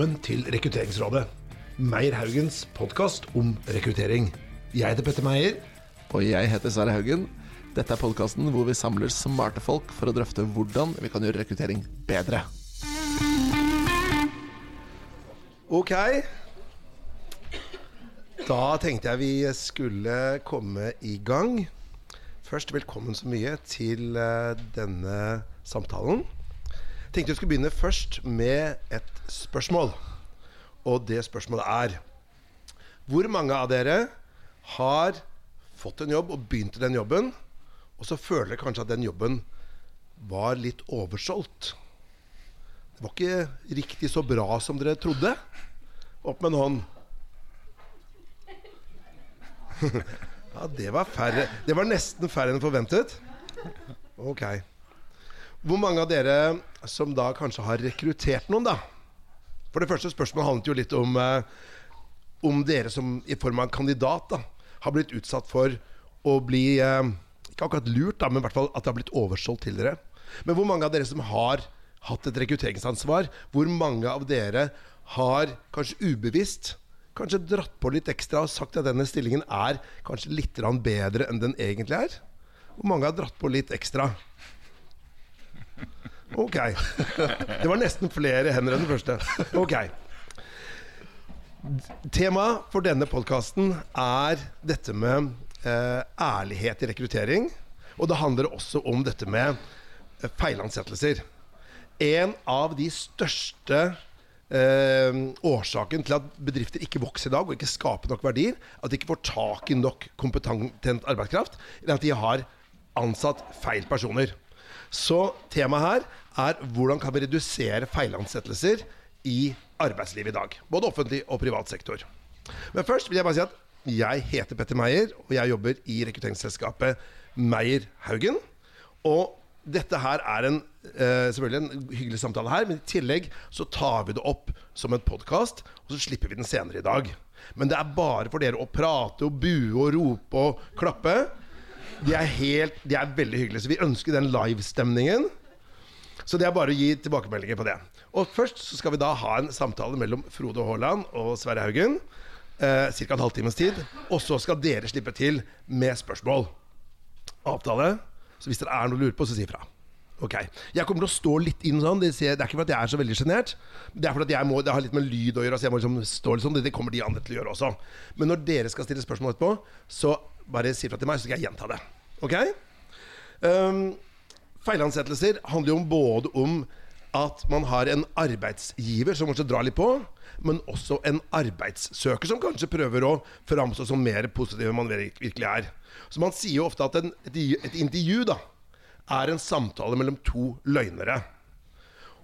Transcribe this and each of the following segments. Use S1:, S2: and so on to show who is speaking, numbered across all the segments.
S1: Velkommen til Rekrutteringsrådet, Meyer Haugens podkast om rekruttering. Jeg heter Petter Meyer.
S2: Og jeg heter Sverre Haugen. Dette er podkasten hvor vi samler smarte folk for å drøfte hvordan vi kan gjøre rekruttering bedre.
S1: Ok. Da tenkte jeg vi skulle komme i gang. Først velkommen så mye til eh, denne samtalen. Tenkte vi skulle begynne først med et spørsmål. Og det spørsmålet er Hvor mange av dere har fått en jobb og begynt i den jobben, og så føler dere kanskje at den jobben var litt oversolgt? Det var ikke riktig så bra som dere trodde? Opp med en hånd. ja, det var færre. Det var nesten færre enn forventet. Ok. Hvor mange av dere som da kanskje har rekruttert noen, da? For det første spørsmålet handlet jo litt om eh, om dere som i form av en kandidat da, har blitt utsatt for å bli eh, Ikke akkurat lurt, da, men i hvert fall at det har blitt oversolgt til dere. Men hvor mange av dere som har hatt et rekrutteringsansvar, hvor mange av dere har kanskje ubevisst kanskje dratt på litt ekstra og sagt at denne stillingen er kanskje litt bedre enn den egentlig er? Hvor mange har dratt på litt ekstra? Ok. Det var nesten flere hender enn den første. Ok. Temaet for denne podkasten er dette med eh, ærlighet i rekruttering. Og det handler også om dette med eh, feilansettelser. En av de største eh, årsaken til at bedrifter ikke vokser i dag og ikke skaper nok verdier, at de ikke får tak i nok kompetent arbeidskraft, eller at de har ansatt feil personer. Så temaet her er hvordan kan vi redusere feilansettelser i arbeidslivet i dag. Både offentlig og privat sektor. Men først vil jeg bare si at jeg heter Petter Meyer, og jeg jobber i rekrutteringsselskapet Meyer Haugen. Og dette her er en, eh, selvfølgelig en hyggelig samtale her, men i tillegg så tar vi det opp som en podkast, og så slipper vi den senere i dag. Men det er bare for dere å prate og bue og rope og klappe. De er, helt, de er veldig hyggelige. Så vi ønsker den livestemningen. Så det er bare å gi tilbakemeldinger på det. Og først så skal vi da ha en samtale mellom Frode Haaland og Sverre Haugen. Eh, Ca. en halvtimes tid. Og så skal dere slippe til med spørsmål. Avtale. Så hvis dere er noe å lure på, så si ifra. Ok. Jeg kommer til å stå litt inn sånn. Det, er ikke fordi jeg er så veldig sjenert. Det er fordi jeg må, det har litt med lyd å gjøre. Så jeg må liksom stå litt sånn Det kommer de andre til å gjøre også. Men når dere skal stille spørsmål etterpå, så bare si fra til meg, så skal jeg gjenta det. Ok? Um, feilansettelser handler jo både om at man har en arbeidsgiver som kanskje drar litt på, men også en arbeidssøker som kanskje prøver å framstå som mer positiv enn man virkelig er. Så man sier jo ofte at en, et, et intervju da er en samtale mellom to løgnere.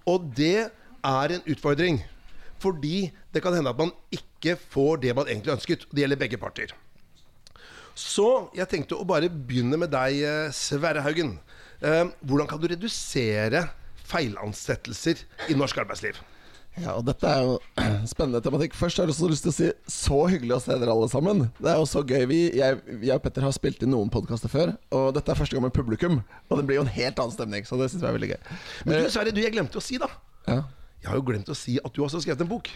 S1: Og det er en utfordring. Fordi det kan hende at man ikke får det man egentlig ønsket. Det gjelder begge parter. Så jeg tenkte å bare begynne med deg, eh, Sverre Haugen. Eh, hvordan kan du redusere feilansettelser i norsk arbeidsliv?
S2: Ja, og dette er jo spennende tematikk. Først har jeg også lyst til å si så hyggelig å se dere alle sammen. Det er jo så gøy. Vi, jeg, jeg og Petter har spilt inn noen podkaster før, og dette er første gang med publikum. Og det blir jo en helt annen stemning, så det syns jeg er veldig gøy.
S1: Men du, Sverre, du, jeg glemte å si, da.
S2: Ja.
S1: Jeg har jo glemt å si at du også har skrevet en bok.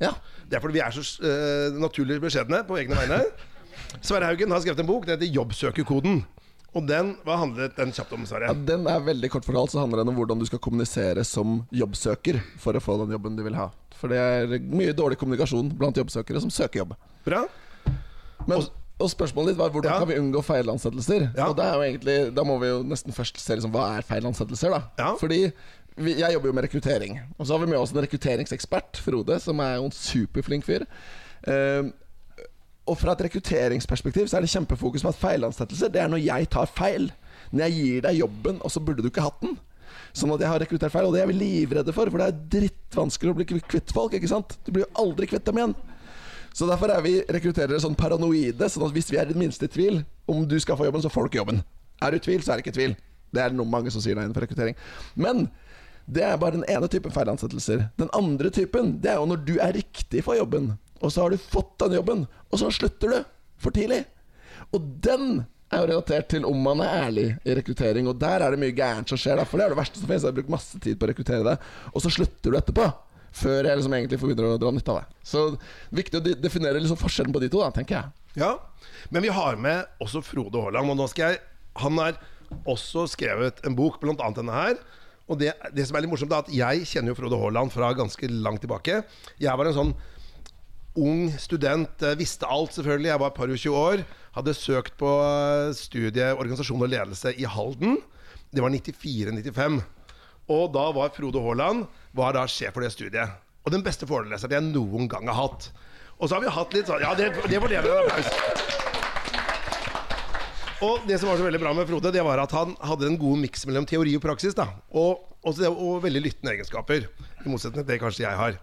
S2: ja.
S1: Det er fordi vi er så uh, naturlig beskjedne på egne vegne. Sverre Haugen har skrevet en bok. Den heter 'Jobbsøkerkoden'. Og den, Hva handlet den kjapt om, Sverre?
S2: Ja, den er veldig kort fortalt Så handler den om hvordan du skal kommunisere som jobbsøker for å få den jobben du vil ha. For det er mye dårlig kommunikasjon blant jobbsøkere som søker jobb.
S1: Bra.
S2: Men, og spørsmålet ditt var hvordan
S1: Ja.
S2: kan vi unngå feilansettelser?
S1: Ja.
S2: Og det er jo egentlig, Da må vi jo nesten først se liksom, hva er feilansettelser. da
S1: Ja.
S2: Fordi vi, Jeg jobber jo med rekruttering. Og så har vi med oss en rekrutteringsekspert, Frode, som er jo en superflink fyr. Eh, og fra et rekrutteringsperspektiv så er det kjempefokus på at feilansettelser Det er når jeg tar feil. Når jeg gir deg jobben, og så burde du ikke hatt den. Sånn at jeg har rekruttert feil, og det er vi livredde for, for det er drittvanskelig å bli kvitt folk. ikke sant? Du blir jo aldri kvitt dem igjen. Så derfor er vi rekrutterere sånn paranoide, sånn at hvis vi er i det minste tvil om du skal få jobben, så får du ikke jobben. Er du i tvil, så er det ikke tvil. Det er noe mange som sier det innenfor rekruttering. Men det er bare den ene typen feilansettelser. Den andre typen, det er jo når du er riktig for jobben, og så har du fått den jobben, og så slutter du for tidlig. Og den er jo relatert til om man er ærlig i rekruttering, og der er det mye gærent som skjer, da, for det er det verste som finnes. Jeg har brukt masse tid på å rekruttere deg, og så slutter du etterpå. før jeg liksom egentlig får begynne å dra nytte av det. Så viktig å definere liksom forskjellen på de to, da, tenker jeg.
S1: Ja, Men vi har med også Frode Haaland. Og nå skal jeg Han har også skrevet en bok, blant annet denne her. Og det, det som er litt morsomt, er at jeg kjenner jo Frode Haaland fra ganske langt tilbake. Jeg var en sånn ung student, eh, visste alt selvfølgelig. Jeg var et par og 20 år. Hadde søkt på studie, studiet organisasjon og ledelse i Halden. Det var 94-95. Og da var Frode Haaland var da sjef for det studiet. Og den beste foreleseren jeg noen gang har hatt. Og så har vi hatt litt sånn Ja, det, det fortjener en applaus. Og det som var så veldig bra med Frode, det var at han hadde en god miks mellom teori og praksis. da Og, og, og veldig lyttende egenskaper. I motsetning til det kanskje jeg har.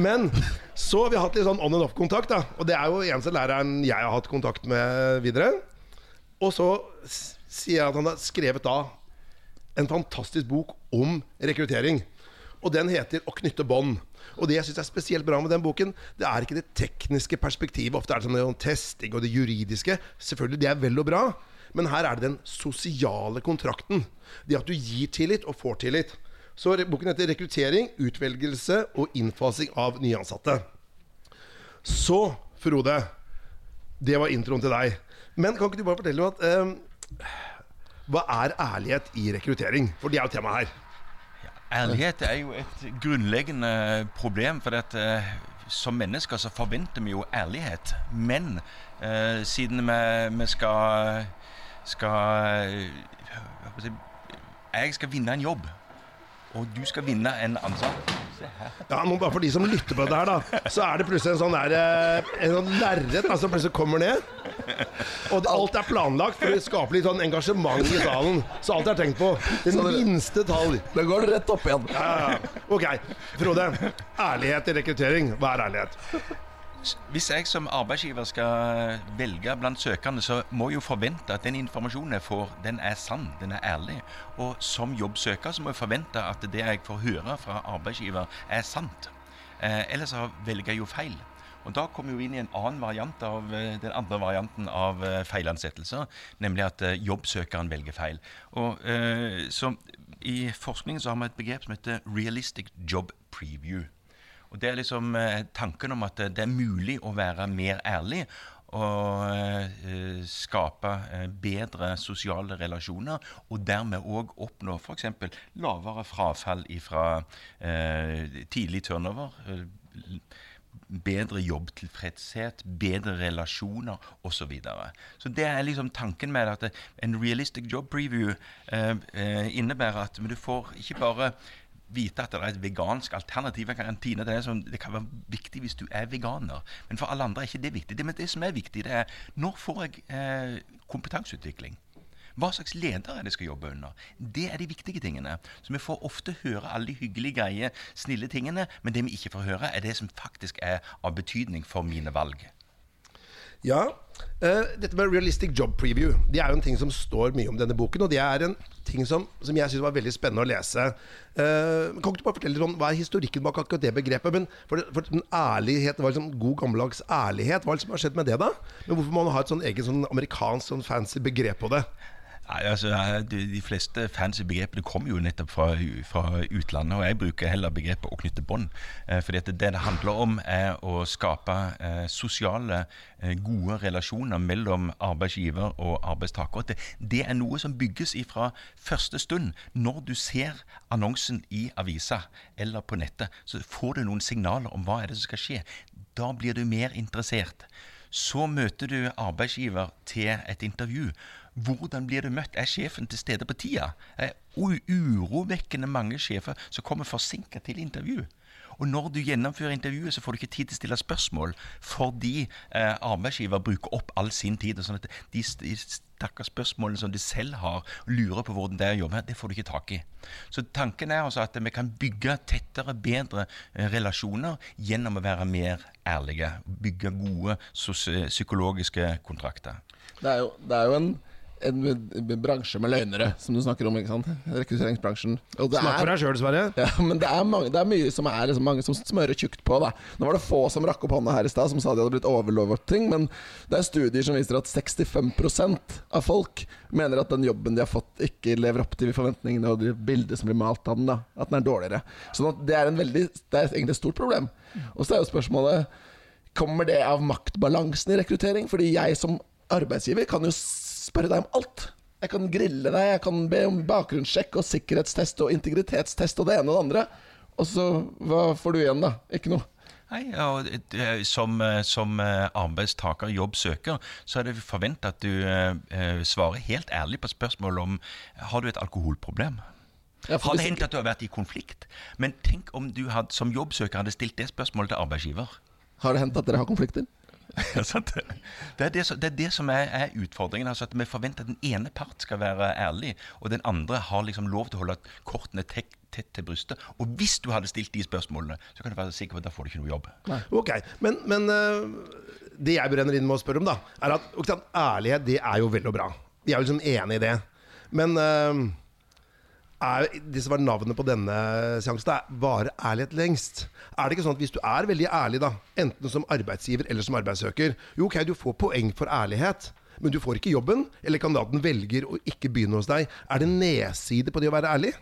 S1: Men så har vi hatt litt sånn on and off-kontakt. da Og det er jo eneste læreren jeg har hatt kontakt med videre. Og så sier jeg at han har skrevet da en fantastisk bok om rekruttering. Og den heter 'Å knytte bånd'. Og det jeg syns er spesielt bra med den boken, det er ikke det tekniske perspektivet. Ofte er det sånn testing og det juridiske. Selvfølgelig, det er vel og bra. Men her er det den sosiale kontrakten. Det at du gir tillit og får tillit. Så boken heter 'Rekruttering, utvelgelse og innfasing av nyansatte'. Så, Frode. Det var introen til deg. Men kan ikke du bare fortelle at eh, Hva er ærlighet i rekruttering? For det er jo temaet her.
S3: Ja, ærlighet er jo et grunnleggende problem. For at, eh, som mennesker så forventer vi jo ærlighet. Men eh, siden vi, vi skal, skal Jeg skal vinne en jobb og du skal vinne en ansatt.
S1: Ja, nå bare For de som lytter på det her, da, så er det plutselig en sånn der, eh, en sånn lerret som plutselig kommer ned. Og alt er planlagt for å skape litt sånn engasjement i salen. Så alt er tenkt på. Den minste detalj.
S2: Da går det rett opp igjen.
S1: Ja, ja. Ok, Frode. Ærlighet i rekruttering. Hva er ærlighet?
S3: Hvis jeg som arbeidsgiver skal velge blant søkerne, så må jeg jo forvente at den informasjonen jeg får, den er sann, den er ærlig. Og som jobbsøker så må jeg forvente at det jeg får høre fra arbeidsgiver, er sant. Eh, ellers så velger jeg jo feil. Og Da kommer vi inn i en annen variant av eh, den andre varianten av eh, feilansettelser, nemlig at eh, jobbsøkeren velger feil. Og eh, så I forskningen så har vi et begrep som heter 'realistic job preview'. Og Det er liksom eh, tanken om at det er mulig å være mer ærlig og eh, skape eh, bedre sosiale relasjoner, og dermed òg oppnå f.eks. lavere frafall fra eh, tidlig turnover. Eh, bedre jobbtilfredshet, bedre relasjoner osv. Så, videre. så det er liksom tanken med at en realistic job preview eh, innebærer at du får ikke bare vite at det er et vegansk alternativ til kantine. Det, som, det, kan være viktig hvis du er veganer, men for alle andre er ikke det viktig. Det, men det som er viktig, det er når får jeg eh, kompetanseutvikling? Hva slags leder er det jeg skal jobbe under? Det er de viktige tingene. Så Vi får ofte høre alle de hyggelige, greie, snille tingene, men det vi ikke får høre, er det som faktisk er av betydning for mine valg.
S1: Ja. Uh, dette med realistic job preview Det er jo en ting som står mye om denne boken. Og det er en ting som, som jeg syns var veldig spennende å lese. Uh, kan ikke du bare fortelle om Hva er historikken bak akkurat det begrepet? Men for, for den ærlighet, var liksom God gammeldags ærlighet. Hva er det som har skjedd med det, da? Men Hvorfor må man ha et sånn eget sånn amerikansk sånn fancy begrep på det?
S3: Nei, altså, de, fleste fancy begrepene kommer jo nettopp fra, fra, utlandet. Og jeg bruker heller begrepet 'å knytte bånd'. Eh, fordi det det handler om, er å skape eh, sosiale, eh, gode relasjoner mellom arbeidsgiver og arbeidstaker. Det, det, er noe som bygges ifra første stund. Når du ser annonsen i avisa eller på nettet, så får du noen signaler om hva er det som skal skje. Da blir du mer interessert. Så møter du arbeidsgiver til et intervju. Hvordan blir du møtt? Er sjefen til stede på tida? Er urovekkende mange sjefer som kommer forsinka til intervju. Og når du gjennomfører intervjuet, så får du ikke tid til å stille spørsmål fordi eh, arbeidsgiver bruker opp all sin tid. sånn at De, de stakkars spørsmålene som de selv har, og lurer på hvordan det er å jobbe, det får du ikke tak i. Så tanken er altså at vi kan bygge tettere, bedre eh, relasjoner gjennom å være mer ærlige. Bygge gode psykologiske kontrakter.
S2: Det er jo, det er jo en en, en bransje med løgnere, som du snakker om. ikke sant? Rekrutteringsbransjen.
S1: Snakk for deg sjøl, Sverre.
S2: ja, men det er, mange, det er mye som er liksom, mange som smører tjukt på. da Nå var det få som rakk opp hånda her i stad, som sa de hadde blitt overlovet ting. Men det er studier som viser at 65% av folk mener at den jobben de har fått, ikke lever opp til forventningene og det bildet som blir malt av den. da At den er dårligere. Sånn det er, en veldig, det er egentlig et stort problem. Og så er jo spørsmålet Kommer det av maktbalansen i rekruttering? Fordi jeg som arbeidsgiver kan jo spørre deg om alt. Jeg kan grille deg, jeg kan be om bakgrunnssjekk og sikkerhetstest og integritetstest og det ene og det andre. Og så hva får du igjen, da? Ikke noe.
S3: Nei, og som, eh, som eh, arbeidstaker, jobbsøker, så er det forventa at du eh, eh, svarer helt ærlig på spørsmål om har du et alkoholproblem.
S2: Ja,
S3: Har det hendt at du har vært i konflikt? Men tenk om du had, som jobbsøker hadde stilt det spørsmålet til arbeidsgiver.
S2: Har det hendt at dere har konflikter?
S3: Det er det, som- det, er det som er, er utfordringen. altså at Vi forventer at den ene part skal være ærlig, og den andre har liksom lov til å holde kortene tett, tett til brystet. Og hvis du hadde stilt de spørsmålene, så kan du være sikker på at da får du ikke noe jobb.
S1: Ok, Men, men uh, det jeg brenner inn med å spørre om, da, er at ærlighet det er jo vel og bra. Vi er jo liksom enige i det. Men eh, er det som var navnet på denne seansen, er 'vare ærlighet lengst. Er det ikke sånn at hvis du er veldig ærlig, da, enten som arbeidsgiver eller som arbeidssøker Jo, ok, du får poeng for ærlighet, men du får ikke jobben, eller kandidaten velger å ikke begynne hos deg. Er det nedside på det å være ærlig?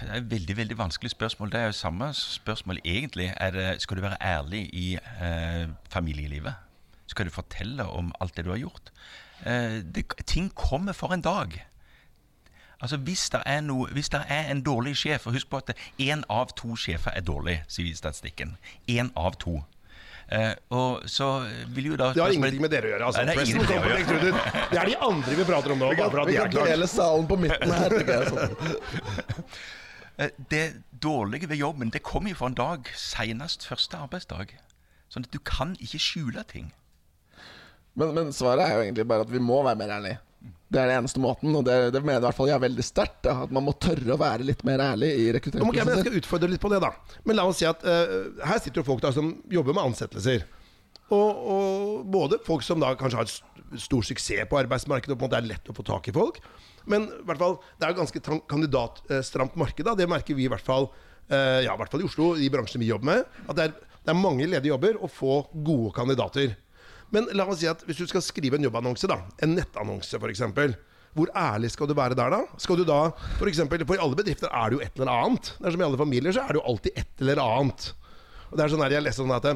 S3: Det er et veldig veldig vanskelig spørsmål. Det er jo samme spørsmål egentlig. Er det, skal du være ærlig i eh, familielivet? Skal du fortelle om alt det du har gjort? Eh, det, ting kommer for en dag. Altså Hvis det er, noe, hvis det er en dårlig sjef og Husk på at én av to sjefer er dårlig, sier statistikken. Én av to. Uh, og så vil jo da
S1: Det har ingenting med dere å gjøre. Altså.
S3: Nei, det er å
S1: gjøre. Det er de andre vi prater om nå.
S2: Vi kan,
S1: Vi kan
S2: dele salen på midten her. jeg, sånn.
S3: Eh, Det dårlige ved jobben det kommer jo fra en dag senest første arbeidsdag. Sånn at du kan ikke skjule ting.
S2: Men, men svaret er jo egentlig bare at vi må være mer ærlige. Det er den eneste måten, og det, det mener i hvert fall jeg veldig sterkt. At man må tørre å være litt mer ærlig i
S1: Ok, men Jeg skal utfordre litt på det, da. Men la oss si at uh, her sitter jo folk da som jobber med ansettelser. Og, og både folk som da kanskje har st- stor suksess på arbeidsmarkedet, og på en måte er lett å få tak i folk. Men i hvert fall, det er jo ganske kandidatstramt marked. da, Det merker vi i hvert fall uh, ja, i hvert fall i Oslo, i bransjen vi jobber med. At det er, det er mange ledige jobber å få gode kandidater. Men la oss si at hvis du skal skrive en jobbannonse, da, en nettannonse f.eks. Hvor ærlig skal du være der, da? Skal du da, for, eksempel, for i alle bedrifter er det jo et eller annet. Det er som i alle familier, så er det jo alltid et eller annet. Og det er sånn her, Jeg leste sånn at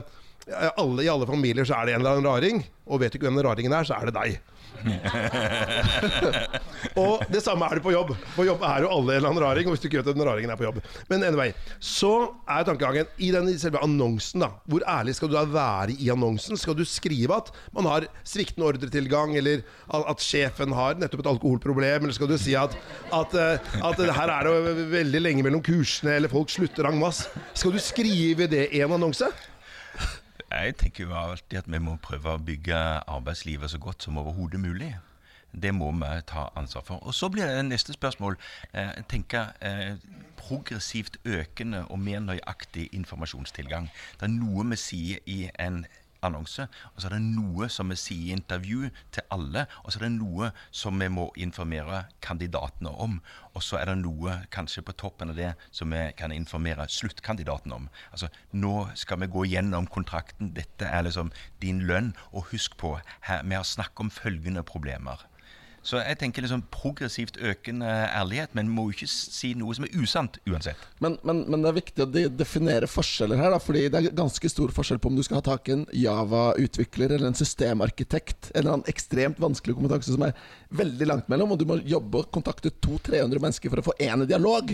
S1: alle, i alle familier så er det en eller annen raring. Og vet du ikke hvem den raringen er, så er det deg. og det samme er det på jobb. På jobb er jo alle en eller annen raring. Og hvis du ikke vet den raringen er på jobb Men anyway, så er tankegangen i den selve annonsen, da. Hvor ærlig skal du da være i annonsen? Skal du skrive at man har sviktende ordretilgang, eller at at sjefen har nettopp et alkoholproblem? Eller skal du si at, at, eh, at her er det veldig lenge mellom kursene, eller folk slutter en masse? Skal du skrive det i en annonse?
S3: Jeg tenker jo alltid at vi må prøve å bygge arbeidslivet så godt som overhodet mulig. Det må vi ta ansvar for. Og så blir det neste spørsmål eh, jeg eh, progressivt økende og mer nøyaktig informasjonstilgang. Det er noe vi sier i en annonse, og så er det noe som vi sier i intervju til alle, og så er det noe som vi må informere kandidatene om. Og så er det noe kanskje på toppen av det som vi kan informere sluttkandidaten om. Altså, nå skal vi gå gjennom kontrakten, dette er liksom din lønn, og husk på, her, vi har snakk om følgende problemer. Så jeg tenker liksom progressivt økende ærlighet, men må jo ikke si noe som er usant uansett.
S2: Men, men, men det er viktig å de definere forskjeller her, da, fordi det er ganske stor forskjell på om du skal ha tak i en Java-utvikler eller en systemarkitekt, eller en annen ekstremt vanskelig kompetanse som er veldig langt mellom, og du må jobbe og kontakte 200-300 mennesker for å få én i dialog.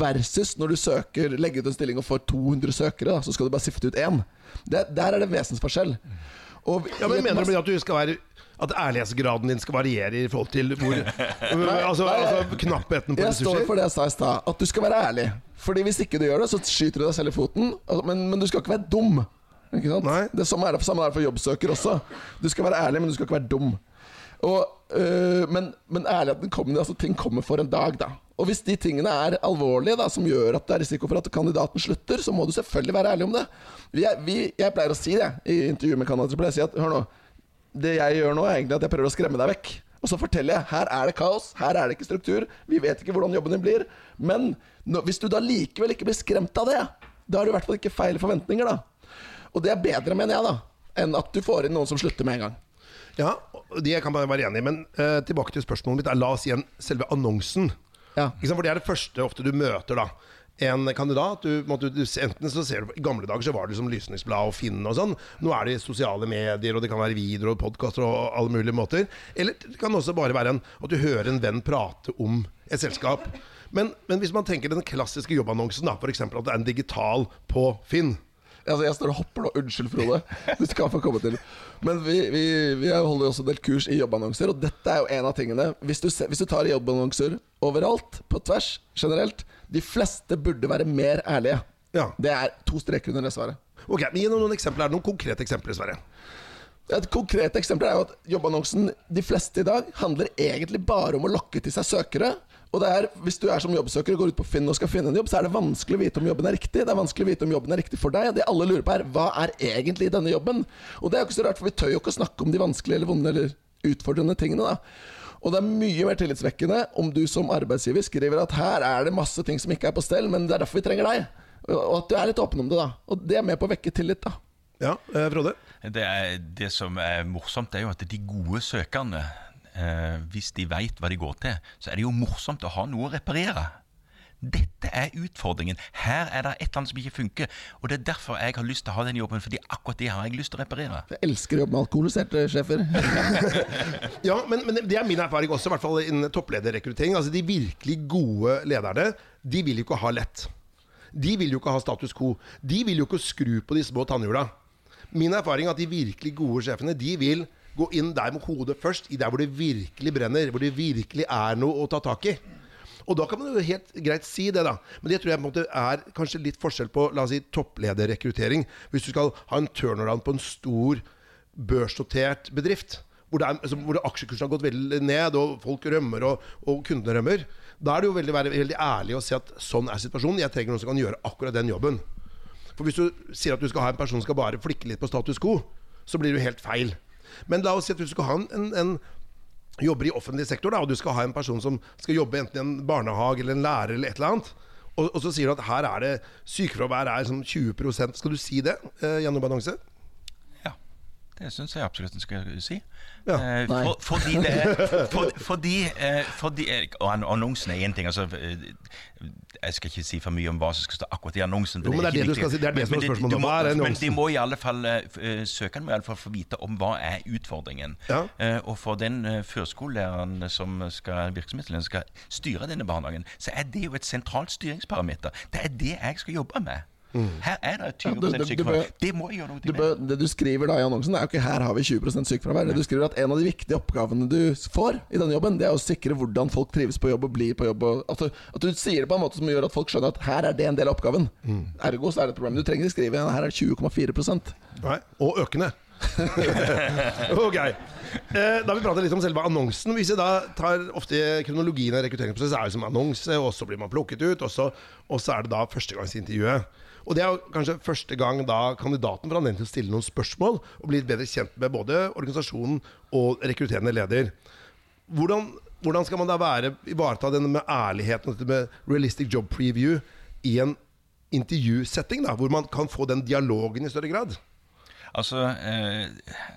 S2: Versus når du søker, legger ut en stilling og får 200 søkere, da, så skal du bare sifte ut én. Det, der er det vesensforskjell. Og
S1: Ja, men Mener du at du skal være at ærlighetsgraden din skal variere i forhold til hvor altså,
S2: nei,
S1: altså knappheten på
S2: Jeg står for det jeg sa i stad, at du skal være ærlig. Fordi hvis ikke du gjør det, så skyter du deg selv i foten. Altså, Men, men du skal ikke være dum. Ikke sant?
S1: Nei.
S2: Det samme er det samme er det for jobbsøker også. Du skal være ærlig, men du skal ikke være dum. Og, øh, men, men ærligheten kommer, altså, ting kommer for en dag, da. Og hvis de tingene er alvorlige, da, som gjør at det er risiko for at kandidaten slutter, så må du selvfølgelig være ærlig om det. Vi er, vi, jeg pleier å si det i intervju med kandidater. Jeg pleier å si at, hør nå, det jeg gjør nå, er egentlig at jeg prøver å skremme deg vekk. Og så forteller jeg her er det kaos, her er det ikke struktur, vi vet ikke hvordan jobben din blir. Men når, hvis du da likevel ikke blir skremt av det, da har du i hvert fall ikke feil forventninger, da. Og det er bedre, mener jeg, da, enn at du får inn noen som slutter med en gang.
S1: Ja, det kan jeg være enig i. Men uh, tilbake til spørsmålet mitt. er, La oss igjen selve annonsen.
S2: Ja.
S1: For det er det første ofte du møter, da. En kandidat du, måtte, du, Enten så ser du I gamle dager så var det som Lysningsblad og Finn og sånn. Nå er det sosiale medier, og det kan være videoer og podkaster og alle mulige måter. Eller det kan også bare være en, at du hører en venn prate om et selskap. Men, men hvis man tenker den klassiske jobbannonsen, da f.eks. at det er en digital på Finn.
S2: Altså, jeg står og hopper nå. Unnskyld, Frode. Du skal få komme til. Men vi, vi, vi holder jo også en del kurs i jobbannonser, og dette er jo en av tingene. Hvis du, hvis du tar jobbannonser overalt, på tvers, generelt De fleste burde være mer ærlige.
S1: Ja.
S2: Det er to streker under det svaret.
S1: Ok, men Gi noen, eksempler. Er det noen konkrete eksempler, Sverre?
S2: Et konkret eksempel er jo at jobbannonsen de fleste i dag handler egentlig bare om å lokke til seg søkere. Og det er, Hvis du er som jobbsøker og går ut på Finn og skal finne en jobb, så er det vanskelig å vite om jobben er riktig. Det er vanskelig å vite om jobben er riktig for deg. Og det alle lurer på er hva er egentlig denne jobben? Og det er jo ikke så rart, for vi tør jo ikke å snakke om de vanskelige eller vonde eller utfordrende tingene. da. Og det er mye mer tillitsvekkende om du som arbeidsgiver skriver at her er det masse ting som ikke er på stell, men det er derfor vi trenger deg. Og at du er litt åpen om det, da. Og det er med på å vekke tillit, da.
S1: Ja, eh, Frode?
S3: Det, det som er morsomt, er jo at de gode søkerne, eh, hvis de veit hva de går til, så er det jo morsomt å ha noe å reparere. Dette er utfordringen. Her er det et eller annet som ikke funker. Og det er derfor jeg har lyst til å ha den jobben, fordi akkurat det har jeg lyst til å reparere.
S2: Jeg elsker å jobbe med alkoholiserte sjefer.
S1: Ja, men, men det er min erfaring også, i hvert fall innen topplederrekruttering. Altså De virkelig gode lederne, de vil jo ikke ha lett. De vil jo ikke ha status quo. De vil jo ikke skru på de små tannhjula. Min erfaring er at de virkelig gode sjefene, de vil gå inn der med hodet først, i der hvor det virkelig brenner, hvor det virkelig er noe å ta tak i. Og da kan man jo helt greit si det, da. Men det tror jeg på en måte er kanskje litt forskjell på la oss si, topplederrekruttering. Hvis du skal ha en turnaround på en stor børsnotert bedrift, hvor, det er, altså, hvor aksjekursen har gått veldig ned, og folk rømmer, og, og kundene rømmer, da er det jo veldig, veldig ærlig å si at sånn er situasjonen. Jeg trenger noen som kan gjøre akkurat den jobben. For hvis du sier at du skal ha en person som skal bare flikke litt på status quo, så blir jo helt feil. Men la oss si at du skal ha en, en, en jobber i offentlig sektor, da, og du skal ha en person som skal jobbe enten i en barnehage eller en lærer eller et eller annet. Og, og så sier du at her er det sykefravær er sånn 20% Skal du si det eh, gjennom balanse?
S3: Ja, det syns jeg absolutt en skal si.
S1: Ja.
S3: Eh, for, fordi det for, Fordi, eh, fordi eh, annonsen er én ting. Altså, eh, jeg skal ikke si for mye om hva som skal stå akkurat i annonsen.
S1: Jo, men det er det du skal si, det er det som er spørsmålet.
S3: må-
S1: Hva er
S3: Men de må i alle fall eh, Søkeren må i alle fall få vite om hva er utfordringen.
S1: Ja.
S3: Eh, og for den eh, førskolelæreren som skal virksomhetslederen skal styre denne barnehagen, så er det jo et sentralt styringsparameter. Det er det jeg skal jobbe med. Her er det 20
S2: Ja, du- du- du
S3: sykefravær. Det må jeg gjøre noe med.
S2: det du skriver da i annonsen, er jo ikke 'her har vi 20 sykefravær'. Det du skriver at En av de viktige oppgavene du får i denne jobben, Det er å sikre hvordan folk trives på jobb og blir på jobb. Og, at, du, at du sier det på en måte som gjør at folk skjønner at her er det en del av oppgaven. Ergo så er det et problem. Du trenger ikke skrive her er det 20,4
S1: Nei. Og økende. ok. Eh, da har vi pratet litt om selve annonsen. Hvis jeg da tar ofte kronologien av rekrutteringsprosess, er det som annonse, og så blir man plukket ut, og så, og så er det da førstegangsintervjuet. Og det er jo kanskje første gang da kandidaten får anledning til å stille noen spørsmål, og bli bedre kjent med både organisasjonen og rekrutterende leder. Hvordan, hvordan skal man da være, ivareta denne med ærligheten og dette med realistic job preview i en intervjusetting, hvor man kan få den dialogen i større grad?
S3: Altså, eh,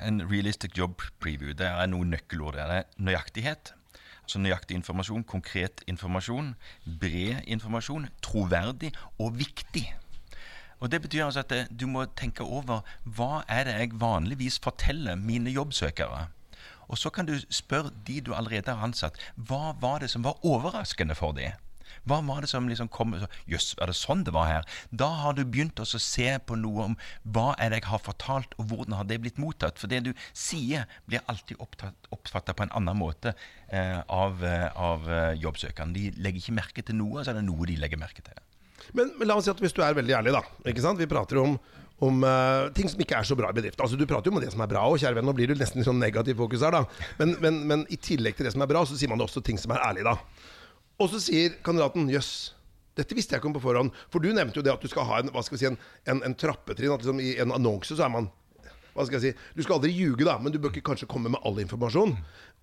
S3: En realistic job preview, det er noen nøkkelord. Det er nøyaktighet. Altså Nøyaktig informasjon, konkret informasjon, bred informasjon, troverdig og viktig. Og Det betyr altså at det, du må tenke over hva er det jeg vanligvis forteller mine jobbsøkere. Og så kan du spørre de du allerede har ansatt, hva var det som var overraskende for dem? Hva var det som liksom kom Jøss, er det sånn det var her? Da har du begynt å se på noe om hva er det jeg har fortalt, og hvordan har det blitt mottatt? For det du sier, blir alltid oppfatta på en annen måte eh, av, eh, av jobbsøkerne. De legger ikke merke til noe, så er det noe de legger merke til.
S1: Men, men la oss si at hvis du er veldig ærlig, da. Ikke sant? Vi prater om, om uh, ting som ikke er så bra i bedriften. Altså, du prater jo om det som er bra, og kjære venn, nå blir du nesten sånn negativ fokus her, da. Men, men, men i tillegg til det som er bra, så sier man også ting som er ærlig, da. Og så sier kandidaten jøss. Dette visste jeg ikke om på forhånd. For du nevnte jo det at du skal ha en, hva skal vi si, en, en, en trappetrinn. At liksom I en annonse så er man Hva skal jeg si Du skal aldri ljuge, da, men du bør ikke kanskje komme med all informasjon.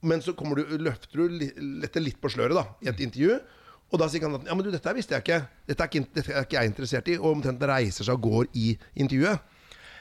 S1: Men så du, løfter du letter litt på sløret da i et intervju. Og da sier kandidaten ja, men du, dette visste jeg ikke. Dette er ikke, dette er ikke jeg interessert i. Og omtrent reiser seg og går i intervjuet.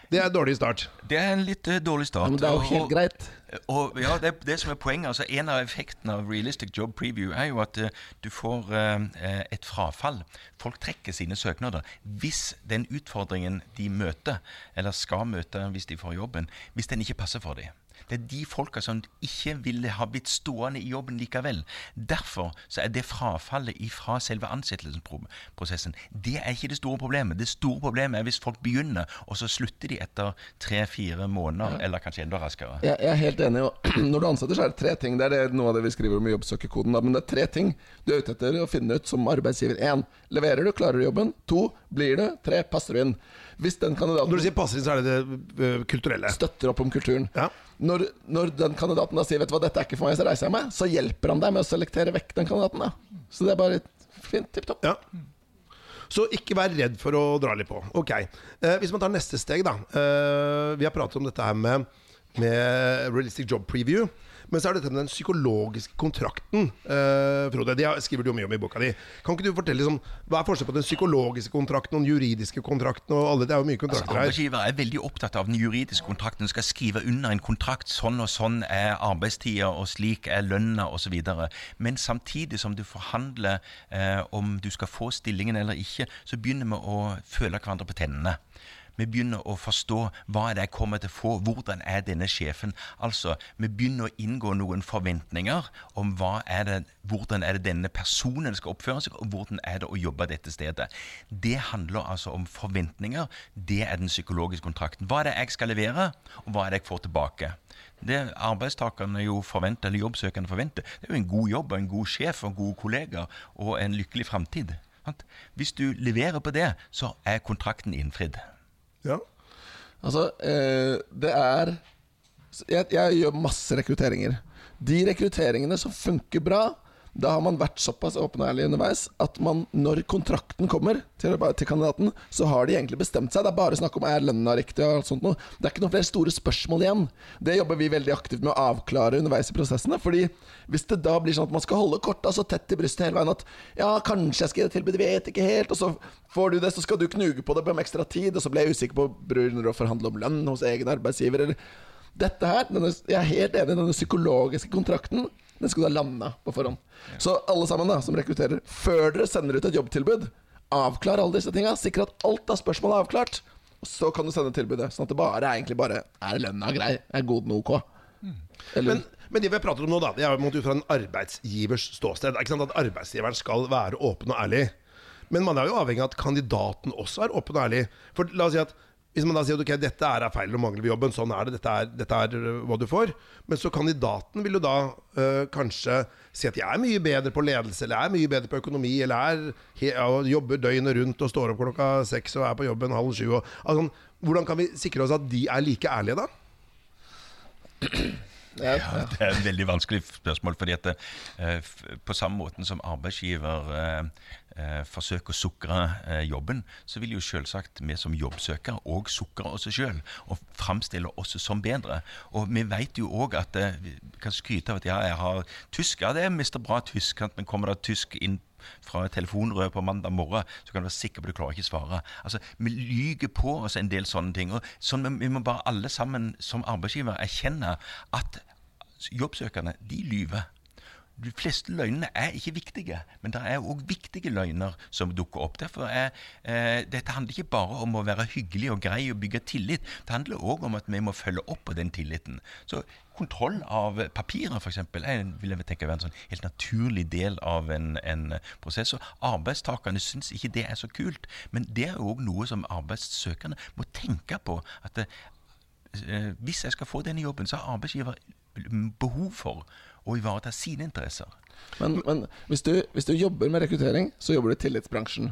S1: Det er en dårlig start.
S3: Det er en litt uh, dårlig start.
S2: Men det er jo helt
S3: og-
S2: greit.
S3: Og ja, det, det som er poenget, altså En av effektene av realistic job preview er jo at uh, du får uh, et frafall. Folk trekker sine søknader. Hvis den utfordringen de møter, eller skal møte hvis de får jobben, hvis den ikke passer for dem. Det er de folka som ikke ville ha blitt stående i jobben likevel. Derfor så er det frafallet fra selve ansettelsesprosessen Det er ikke det store problemet. Det store problemet er hvis folk begynner, og så slutter de etter tre-fire måneder, eller kanskje enda raskere.
S2: Jeg, jeg er helt enig. Når du ansetter, så er det tre ting. Det er det, noe av det vi skriver om i jobbsøkerkoden. Men det er tre ting du er ute etter å finne ut som arbeidsgiver. Én, leverer du, klarer du jobben. To, blir du. Tre, passer du inn. Hvis den kandidaten
S1: Når du sier passer inn, så er det det øh, kulturelle.
S2: støtter opp om kulturen.
S1: Ja.
S2: Når, når den kandidaten da sier 'vet du hva, dette er ikke for meg', så reiser jeg meg, så hjelper han deg med å selektere vekk den kandidaten. da Så det er bare fint. Tipp topp.
S1: Ja. Så ikke vær redd for å dra litt på. Ok. Eh, hvis man tar neste steg, da. Eh, vi har pratet om dette her med, med realistic job preview. Men så er dette med den psykologiske kontrakten, eh, Frode. Det skriver du jo mye om i boka di. Kan ikke du fortelle liksom, Hva er forskjellen på den psykologiske kontrakten og den juridiske kontrakten? Og alle, det er jo mye kontrakter her.
S3: Arbeidsgiver er veldig opptatt av den juridiske kontrakten. Du Skal skrive under en kontrakt. Sånn og sånn er arbeidstida, og slik er lønna osv. Men samtidig som du forhandler eh, om du skal få stillingen eller ikke, så begynner vi å føle hverandre på tennene. Vi begynner å forstå hva er det jeg kommer til å få, hvordan er denne sjefen. Altså, Vi begynner å inngå noen forventninger om er det, hvordan er det denne personen skal oppføre seg, og hvordan er det å jobbe dette stedet. Det handler altså om forventninger. Det er den psykologiske kontrakten. Hva er det jeg skal levere, og hva er det jeg får tilbake? Det arbeidstakerne jo forventer, eller jobbsøkerne forventer, det er jo en god jobb, og en god sjef og gode kollegaer og en lykkelig framtid. Hvis du leverer på det, så er kontrakten innfridd.
S1: Ja.
S2: Altså, eh, det er jeg, jeg gjør masse rekrutteringer. De rekrutteringene som funker bra, da har man vært såpass åpen og ærlig underveis at man, når kontrakten kommer til, til kandidaten, så har de egentlig bestemt seg. Det er bare snakk om er lønna riktig og alt sånt noe. Det er ikke noen flere store spørsmål igjen. Det jobber vi veldig aktivt med å avklare underveis i prosessene. Fordi hvis det da blir sånn at man skal holde korta så tett i brystet hele veien at ja, kanskje jeg skal gi det tilbud, vet ikke helt, og så får du det, så skal du knuge på det på med ekstra tid, og så ble jeg usikker på begynner å forhandle om lønn hos egen arbeidsgiver, eller dette her, denne, jeg er helt enig i denne psykologiske kontrakten. Den skal du ha landa på forhånd. Så alle sammen da, som rekrutterer, før dere sender ut et jobbtilbud, avklar alle disse tinga. Sikre at alt av spørsmål er avklart. Og så kan du sende tilbudet. Sånn at det bare er egentlig bare Er lønna grei? Er god nok? Eller
S1: Men, men det vi har pratet om nå, da, det er jo ut fra en arbeidsgivers ståsted. Ikke sant At arbeidsgiveren skal være åpen og ærlig. Men man er jo avhengig av at kandidaten også er åpen og ærlig. For la oss si at hvis man da sier at ok, dette er feil og mangler ved jobben, sånn er det, dette er, dette er øh, hva du får. Men så kandidaten vil jo da øh, kanskje si at jeg er mye bedre på ledelse, eller jeg er mye bedre på økonomi, eller er, he, ja, jobber døgnet rundt og står opp klokka seks og er på jobben halv sju. Og, altså, hvordan kan vi sikre oss at de er like ærlige, da?
S2: Ja,
S3: det er et veldig vanskelig spørsmål. fordi at eh, På samme måten som arbeidsgiver eh, eh, forsøker å sukre eh, jobben, så vil jo selvsagt vi som jobbsøkere òg sukre oss sjøl og framstille oss som bedre. Og vi vet jo òg at eh, vi kan skryte av at ja, jeg har tysk. Ja, det er mister bra tysk, men kommer det tysk inn fra telefonrøret på mandag morgen, så kan du være sikker på at du klarer ikke svare. Altså, Vi lyger på oss en del sånne ting. og sånn, Vi må bare alle sammen som arbeidsgiver erkjenne at jobbsøkerne, de lyver. De fleste løgnene er ikke viktige, men det er òg viktige løgner som dukker opp. Derfor er, eh, Dette handler ikke bare om å være hyggelig og grei og bygge tillit. Det handler òg om at vi må følge opp på den tilliten. Så Kontroll av papirer f.eks. vil jeg tenke være en sånn helt naturlig del av en, en prosess. Og arbeidstakerne syns ikke det er så kult, men det er òg noe som arbeidssøkerne må tenke på. at eh, hvis jeg skal få denne jobben, så har arbeidsgiver behov for å ivareta sine interesser.
S2: Men, men hvis, du, hvis du jobber med rekruttering, så jobber du i tillitsbransjen.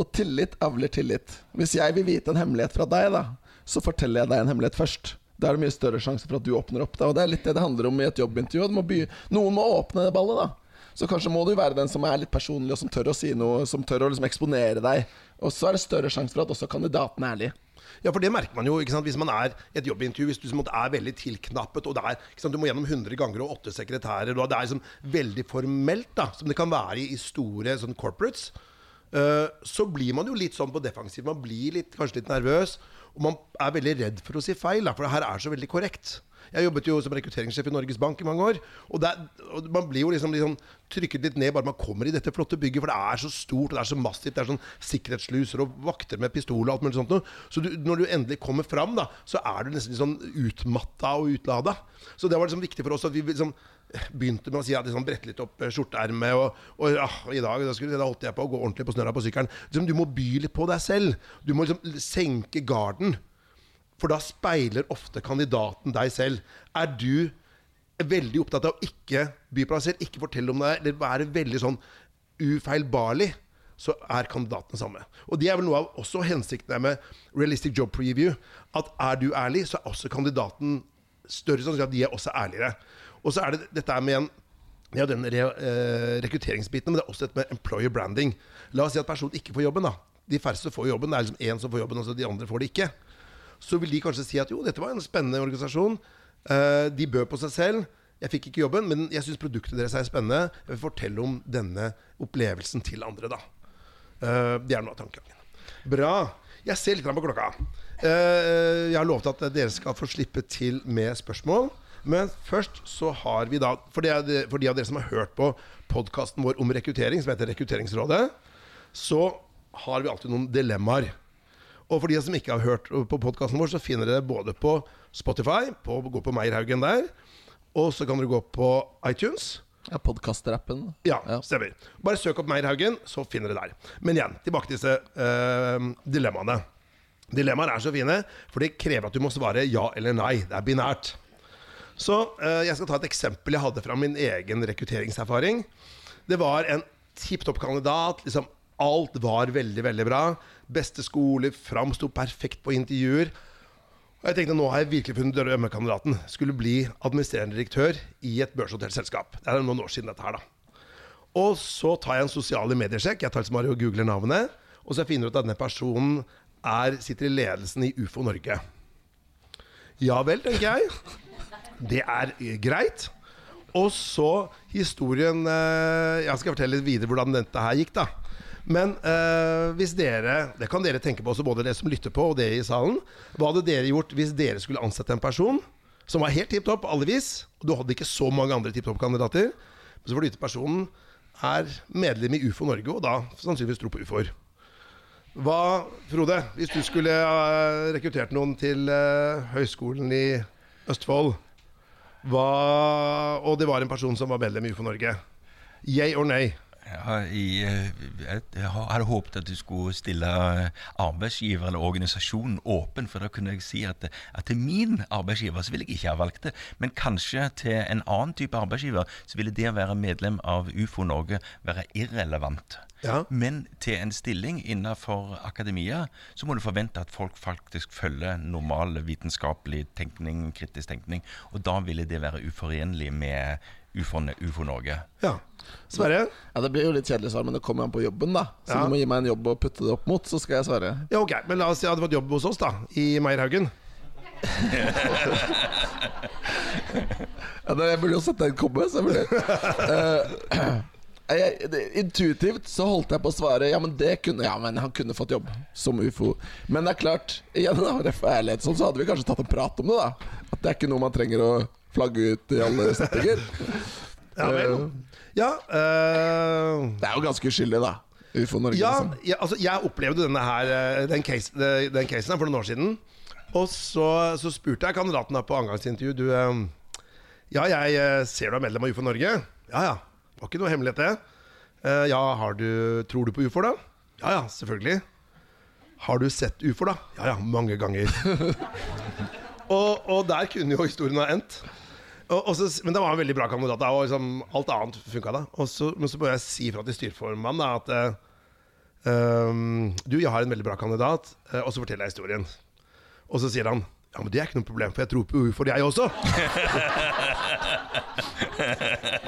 S2: Og tillit avler tillit. Hvis jeg vil vite en hemmelighet fra deg, da, så forteller jeg deg en hemmelighet først. Da er det mye større sjanse for at du åpner opp. Da. Og Det er litt det det handler om i et jobbintervju. Må by Noen må åpne det ballet, da. Så kanskje må du være den som er litt personlig, og som tør å si noe, som tør å liksom eksponere deg. Og så er det større sjanse for at også kandidaten er ærlig.
S1: Ja, for det merker man jo ikke sant? hvis man er et jobbintervju. Hvis du måte, er veldig tilknappet, og det er, ikke sant? du må gjennom 100 ganger og åtte sekretærer, og det er liksom veldig formelt, da, som det kan være i store sånn corporates, Uh, så blir man jo litt sånn på defensiv. Man blir litt, kanskje litt nervøs, og man er veldig redd for å si feil, da, for det her er så veldig korrekt. Jeg jobbet jo som rekrutteringssjef i Norges Bank i mange år. Og, det er, og man blir jo liksom, liksom trykket litt ned bare man kommer i dette flotte bygget, for det er så stort og det er så massivt. Det er sånn sikkerhetssluser og vakter med pistol og alt mulig sånt noe. Så du, når du endelig kommer fram, da, så er du nesten litt sånn utmatta og utlada. Så det var liksom viktig for oss at vi liksom begynte med å si at liksom brette litt opp skjorteermet. Og, og ja, i dag da, skulle, da holdt jeg på å gå ordentlig på snørra på sykkelen. Liksom, du må by litt på deg selv. Du må liksom senke garden. For da speiler ofte kandidaten deg selv. Er du veldig opptatt av å ikke by på deg selv, ikke fortelle om deg, eller være veldig sånn ufeilbarlig, så er kandidatene samme. Og det er vel noe av også hensikten med realistic job preview. At er du ærlig, så er også kandidaten større sannsynlig at de er også ærligere. Og så er det dette med en er den re, eh, rekrutteringsbiten, men det er også dette med employer branding. La oss si at personen ikke får jobben. da. De færreste får jobben. Det er liksom én som får jobben, og de andre får det ikke. Så vil de kanskje si at jo, dette var en spennende organisasjon. Eh, de bød på seg selv. Jeg fikk ikke jobben, men jeg syns produktet deres er spennende. Jeg vil fortelle om denne opplevelsen til andre, da. Eh, det er noe av tankegangen. Bra. Jeg ser litt på klokka. Eh, jeg har lovet at dere skal få slippe til med spørsmål. Men først så har vi da For, de, av dere som har hørt på podkasten vår om rekruttering, som heter Rekrutteringsrådet, så har vi alltid noen dilemmaer. Og for de som ikke har hørt på podkasten vår, så finner dere både på Spotify, på, gå på Meierhaugen der, og så kan dere gå på iTunes.
S2: Ja, Podkastrappen.
S1: Ja,
S2: Ja.
S1: stemmer. Bare søk opp Meierhaugen, så finner dere der. Men igjen, tilbake til disse uh, dilemmaene. Dilemmaer er så fine, for det krever at du må svare ja eller nei. Det er binært. Så uh, jeg skal ta et eksempel jeg hadde fra min egen rekrutteringserfaring. Det var en tipp topp kandidat. Liksom, alt var veldig, veldig bra. Beste skole, framsto perfekt på intervjuer. Og jeg tenkte nå har jeg virkelig funnet drømmekandidaten. Skulle bli administrerende direktør i et børsnotert selskap. Det er noen år siden dette her, da. Og så tar jeg en sosiale mediesjekk. Jeg tar liksom Mario og googler navnet. Og så finner jeg ut at denne personen er, sitter i ledelsen i UFO Norge. Ja vel, tenker jeg. Det er eh, greit. Og så historien eh, Jeg skal fortelle litt videre hvordan dette her gikk, da. Men eh, hvis dere Det kan dere tenke på også, både dere som lytter på, og dere i salen. Hva hadde dere gjort hvis dere skulle ansette en person som var helt tipp topp alle vis? Og du hadde ikke så mange andre tipp topp-kandidater. Så får du vite personen er medlem i UFO Norge, og da sannsynligvis tror på ufoer. Hva, Frode, hvis du skulle ha rekruttert noen til uh, Høgskolen i Østfold, hva, og det var en person som var medlem i UFO Norge, yay or nay?
S3: Jeg, eh, jeg hadde håpet at du skulle stille eh, arbeidsgiver eller organisasjonen åpen, for da kunne jeg si at, at til min arbeidsgiver så ville jeg ikke ha valgt det. Men kanskje til en annen type arbeidsgiver så ville det å være medlem av UFO Norge være irrelevant.
S1: Ja.
S3: Men til en stilling innenfor akademia så må du forvente at folk faktisk følger normal vitenskapelig tenkning, kritisk tenkning, og da ville det være uforenlig med UFO, UFO Norge.
S1: Ja. Sverre?
S2: Ja, Det blir jo litt kjedelig svar, men det kommer an på jobben, da. Så
S1: Ja.
S2: du må gi meg en jobb å putte det opp mot, så skal jeg svare.
S1: Ja, ok, men la oss si at jeg hadde fått jobb hos oss, da, i Meierhaugen.
S2: Ja, det, Jeg burde jo sett den komme, selvfølgelig. Eh, jeg, det, intuitivt så holdt jeg på å svare Ja, men det kunne Ja, men han kunne fått jobb som ufo. Men det er klart, igjen da, ref ærlighet sånn, så hadde vi kanskje tatt en prat om det, da. At det er ikke noe man trenger å flagge ut i alle settinger.
S1: Ja vel. Ja, eh,
S2: Det er jo ganske uskyldig, da. Ufo Norge.
S1: ja,
S2: liksom.
S1: ja, altså jeg opplevde denne her eh, den, case, den casen her for noen år siden. Og så, så spurte jeg kandidaten her på angangsintervju Du, eh, ja, jeg eh, ser du er medlem av UFO Norge. Ja ja, det var ikke noe hemmelighet, det. Eh, ja, har du, tror du på ufoer, da? Ja ja, selvfølgelig. Har du sett ufoer, da? Ja ja, mange ganger. og, og der kunne jo historien ha endt. Og, og så, men det var en veldig bra kandidat. Og liksom, alt annet funka da. Og så, men så må jeg si fra til styreformannen at uh, Du, jeg har en veldig bra kandidat. uh, og så forteller jeg historien. Og så sier han ja, men det er ikke noe problem, for jeg tror på ufoer, jeg også.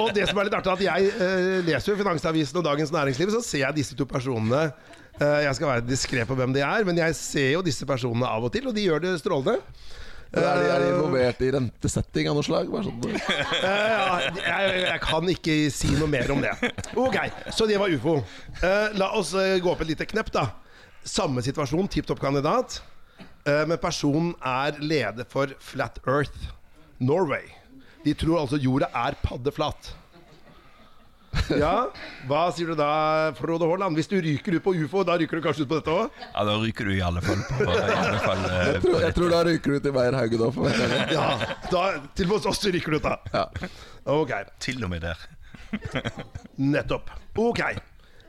S1: og det som er litt artig, er at jeg uh, leser jo Finansavisen og Dagens Næringsliv, så ser jeg disse to personene Uh, jeg skal være diskré på hvem de er, men jeg ser jo disse personene av og til, og de gjør det strålende.
S2: Er de, er de involvert i rentesetting av noe slag? Sånn.
S1: Eh, ja, jeg, jeg kan ikke si noe mer om det. Ok, så det var ufo. Eh, la oss eh, gå opp et lite knepp, da. Samme situasjon, tipp topp kandidat. Eh, men personen er leder for Flat Earth Norway. De tror altså jorda er paddeflat. Ja, hva sier du da, Frode Haaland? Hvis du ryker ut på ufo, da ryker du kanskje ut på dette òg?
S3: Ja, Da ryker du i alle fall på i alle fall, eh,
S2: Jeg tror, jeg tror da ryker du til Meyer Haugen òg.
S1: Ja, da, til hos oss ryker du ut, da.
S2: Ja.
S1: Ok,
S3: Til og med der.
S1: nettopp. Ok.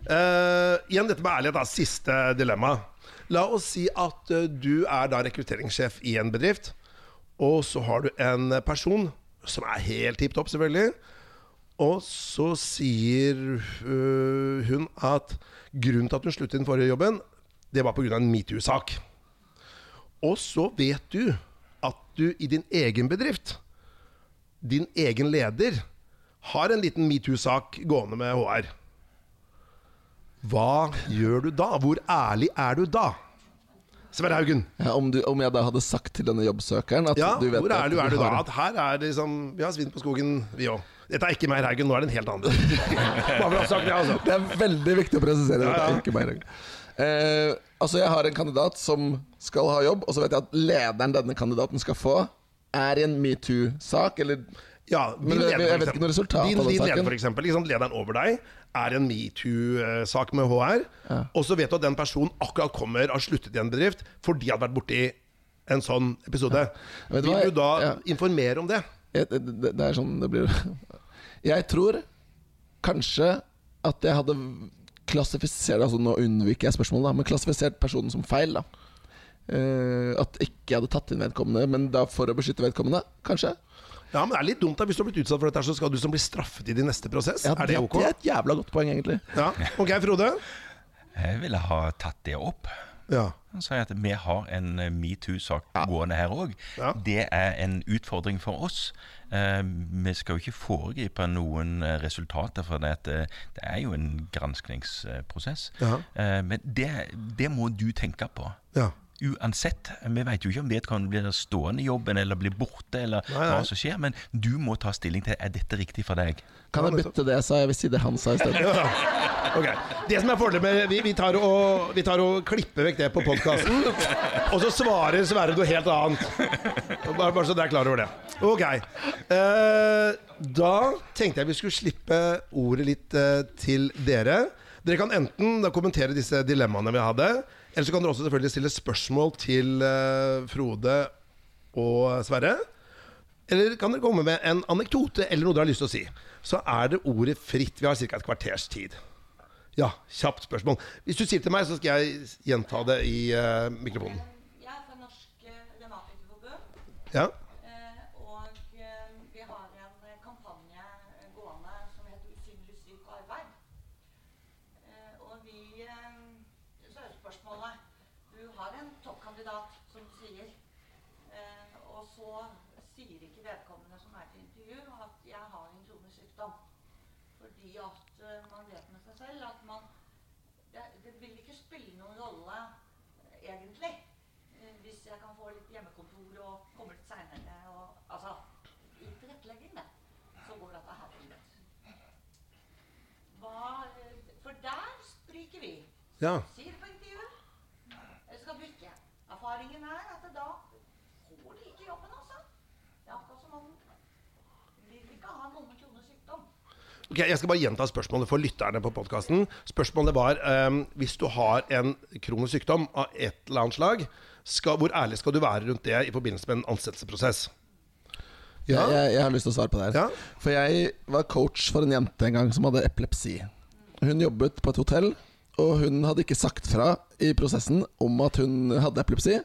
S1: Uh, igjen dette med ærlighet, da. Siste dilemma. La oss si at uh, du er da rekrutteringssjef i en bedrift, og så har du en person som er helt tipp topp, selvfølgelig. Og så sier øh, hun at grunnen til at hun sluttet i den forrige jobben, det var pga. en metoo-sak. Og så vet du at du i din egen bedrift, din egen leder, har en liten metoo-sak gående med HR. Hva gjør du da? Hvor ærlig er du da? Sverre Haugen.
S2: Ja, om, du, om jeg da hadde sagt til denne jobbsøkeren at
S1: Ja,
S2: du vet
S1: hvor ærlig er du da?
S2: har-
S1: At her er det liksom Vi har svinn på skogen, vi òg. Dette er ikke Meyer Haugen, nå er det en helt annen. Det, altså.
S2: Det er veldig viktig å presisere.
S1: Ja, ja.
S2: Det er ikke Eh, altså Jeg har en kandidat som skal ha jobb, og så vet jeg at lederen denne kandidaten skal få, er i en metoo-sak, eller
S1: Ja, din leder,
S2: jeg vet ikke noe resultat
S1: din,
S2: av den
S1: din
S2: saken.
S1: leder, for eksempel, liksom, lederen over deg, er en metoo-sak med HR. Og så vet du at den personen akkurat kommer har sluttet i en bedrift fordi han hadde vært borti en sånn episode.
S2: Ja.
S1: Vil du da
S2: Ja.
S1: informere om det?
S2: Jeg- det, det, det er sånn det blir Jeg tror kanskje at jeg hadde klassifisert Altså Nå unnviker jeg spørsmålet, da, men klassifisert personen som feil. da Uh, At ikke jeg hadde tatt inn vedkommende, men da for å beskytte vedkommende, kanskje.
S1: Ja, men det er litt dumt da Hvis du har blitt utsatt for dette, så skal du som bli straffet i din neste prosess.
S2: Ja,
S1: er det ok?
S2: Det er et jævla godt poeng, egentlig.
S1: Ja, Ok, Frode?
S3: Jeg ville ha tatt det opp.
S1: Ja.
S3: Han sier at vi har en eh, metoo-sak gående her òg.
S1: Ja.
S3: Det er en utfordring for oss. Eh, vi skal jo ikke foregripe noen eh, resultater, for det, eh, det er jo en granskningsprosess.
S1: Ja.
S3: Eh, men det, det må du tenke på.
S1: Ja.
S3: Uansett. Vi vet jo ikke om vedkommende blir stående i jobben eller blir borte, eller
S1: Nei, nei.
S3: hva som skjer, men du må ta stilling til er dette riktig for deg.
S2: Kan jeg bytte det jeg sa? Jeg vil si det han sa i stedet.
S1: Ok, Det som er fordelen med vi, vi, tar og, vi tar og klipper vekk det på podkasten, og så svarer Sverre noe helt annet. Bare, bare så dere er klar over det. Ok. Uh, da tenkte jeg vi skulle slippe ordet litt uh, til dere. Dere kan enten da kommentere disse dilemmaene vi hadde, eller så kan dere også selvfølgelig stille spørsmål til eh, Frode og Sverre. Eller kan dere komme med en anekdote eller noe dere har lyst til å si? Så er det ordet fritt. Vi har ca. et kvarters tid. Ja, kjapt spørsmål. Hvis du sier til meg, så skal jeg gjenta det i uh, mikrofonen.
S4: Jeg er fra Norsk Revmatikerforbund.
S1: Ja?
S4: eh, Og eh, vi har en eh, kampanje gående som heter Usynlig syk arbeid. Eh, Og vi eh, Så er spørsmålet Du har en toppkandidat, som du sier. eh, Og så sier ikke vedkommende som er til intervju, at 'jeg har en kronisk sykdom'. Fordi at eh, man vet med seg selv at man det, det vil ikke spille noen rolle egentlig. Eh, Hvis jeg kan få litt hjemmekontor og komme litt seinere og Altså i tilrettelegging, det, så går dette her fint. Hva eh, For der spriker vi.
S1: Ja.
S4: Sier på intervjuet. Skal bytte. Erfaringen er at da får de ikke jobben, altså. Det er akkurat som om de vil ikke ha noen med kronisk sykdom.
S1: Ok, Jeg skal bare gjenta spørsmålet for lytterne på podkasten. Spørsmålet var um, hvis du har en kronisk sykdom av et eller annet slag, skal, hvor ærlig skal du være rundt det i forbindelse med en ansettelsesprosess? Ja.
S2: Jeg, jeg, jeg har lyst til å svare på det her.
S1: Ja.
S2: For jeg var coach for en jente en gang som hadde epilepsi. Hun jobbet på et hotell, og hun hadde ikke sagt fra i prosessen om at hun hadde epilepsi.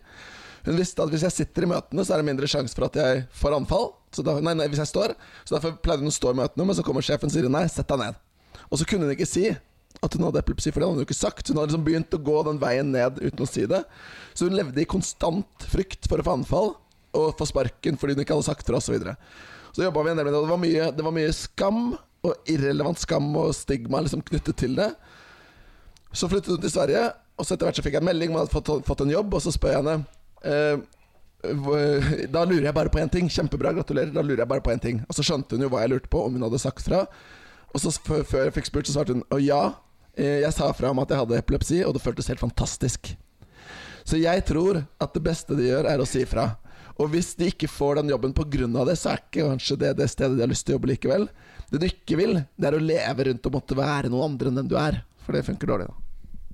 S2: Hun visste at hvis jeg sitter i møtene, så er det mindre sjanse for at jeg får anfall. Da, nei, nei, hvis jeg står Så derfor pleide hun å stå i møtene, men så kommer sjefen og sier nei, sett deg ned. Og så kunne hun ikke si at hun hadde epilepsi, for det hadde hun jo ikke sagt. Hun hadde liksom begynt å gå den veien ned uten å si det. Så hun levde i konstant frykt for å få anfall og få sparken fordi hun ikke hadde sagt fra osv. Så, videre. så jobba vi en del med det, og det var, mye, det var mye skam og irrelevant skam og stigma liksom knyttet til det. Så flyttet hun til Sverige, Og så etter hvert så fikk jeg en melding om at hun hadde fått, fått en jobb, og så spør jeg henne eh, Da lurer jeg bare på én ting. Kjempebra, gratulerer. Da lurer jeg bare på én ting. Og så skjønte hun jo hva jeg lurte på, om hun hadde sagt fra. Og så før jeg fikk spurt, så svarte hun å ja. eh, Jeg sa fra om at jeg hadde epilepsi, og det føltes helt fantastisk. Så jeg tror at det beste de gjør, er å si fra. Og hvis de ikke får den jobben pga. det, så er ikke kanskje det det stedet de har lyst til å jobbe likevel. Det du ikke vil, det er å leve rundt og måtte være noen andre enn den du er. For det funker dårlig, da.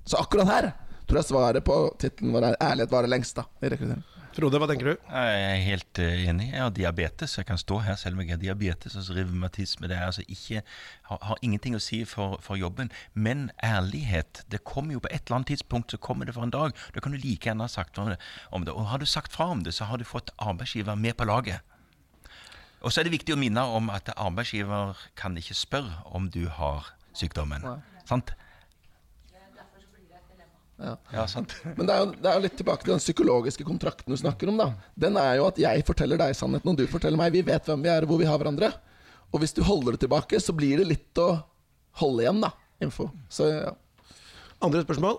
S2: Så akkurat her tror jeg svaret på tittelen vår er 'Ærlighet varer lengst', da. I rekruttering.
S1: Frode, hva tenker du?
S3: Jeg er helt eh, enig. Jeg har diabetes. Jeg kan stå her selv om jeg har diabetes. Altså revmatisme. Det er altså ikke, har, har ingenting å si for, for jobben. Men ærlighet Det kommer jo på et eller annet tidspunkt så kommer det for en dag. Da kan du like gjerne ha sagt om det. om det. Og har du sagt fra om det, så har du fått arbeidsgiver med på laget. Og så er det viktig å minne om at arbeidsgiver kan ikke spørre om du har sykdommen.
S2: Ja.
S3: Sant?
S4: Derfor så blir det dilemma.
S3: Ja, sant.
S2: Men det er, jo, det er jo litt tilbake til den psykologiske kontrakten du snakker om. da Den er jo at jeg forteller deg sannheten, og du forteller meg. Vi vet hvem vi er, og hvor vi har hverandre. Og hvis du holder det tilbake, så blir det litt å holde igjen, da. Info. Så ja.
S1: Andre spørsmål?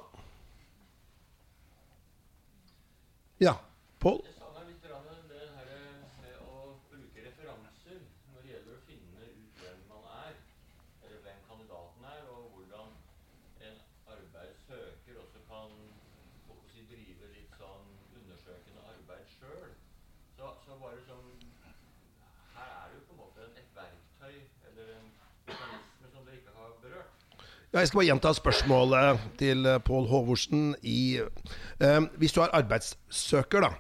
S1: Ja. Pål?
S5: Jeg savner litt grann det her med å bruke referanser når det gjelder å finne ut hvem man er, eller hvem kandidaten er, og hvordan en arbeidssøker også kan hva skal jeg si, drive litt sånn undersøkende arbeid sjøl. Så, så bare som Her er det jo på en måte et verktøy eller en mekanisme som dere ikke har berørt.
S1: Ja, jeg skal bare gjenta spørsmålet til eh, Pål Håvorsen i eh, Hvis du er arbeidssøker, da.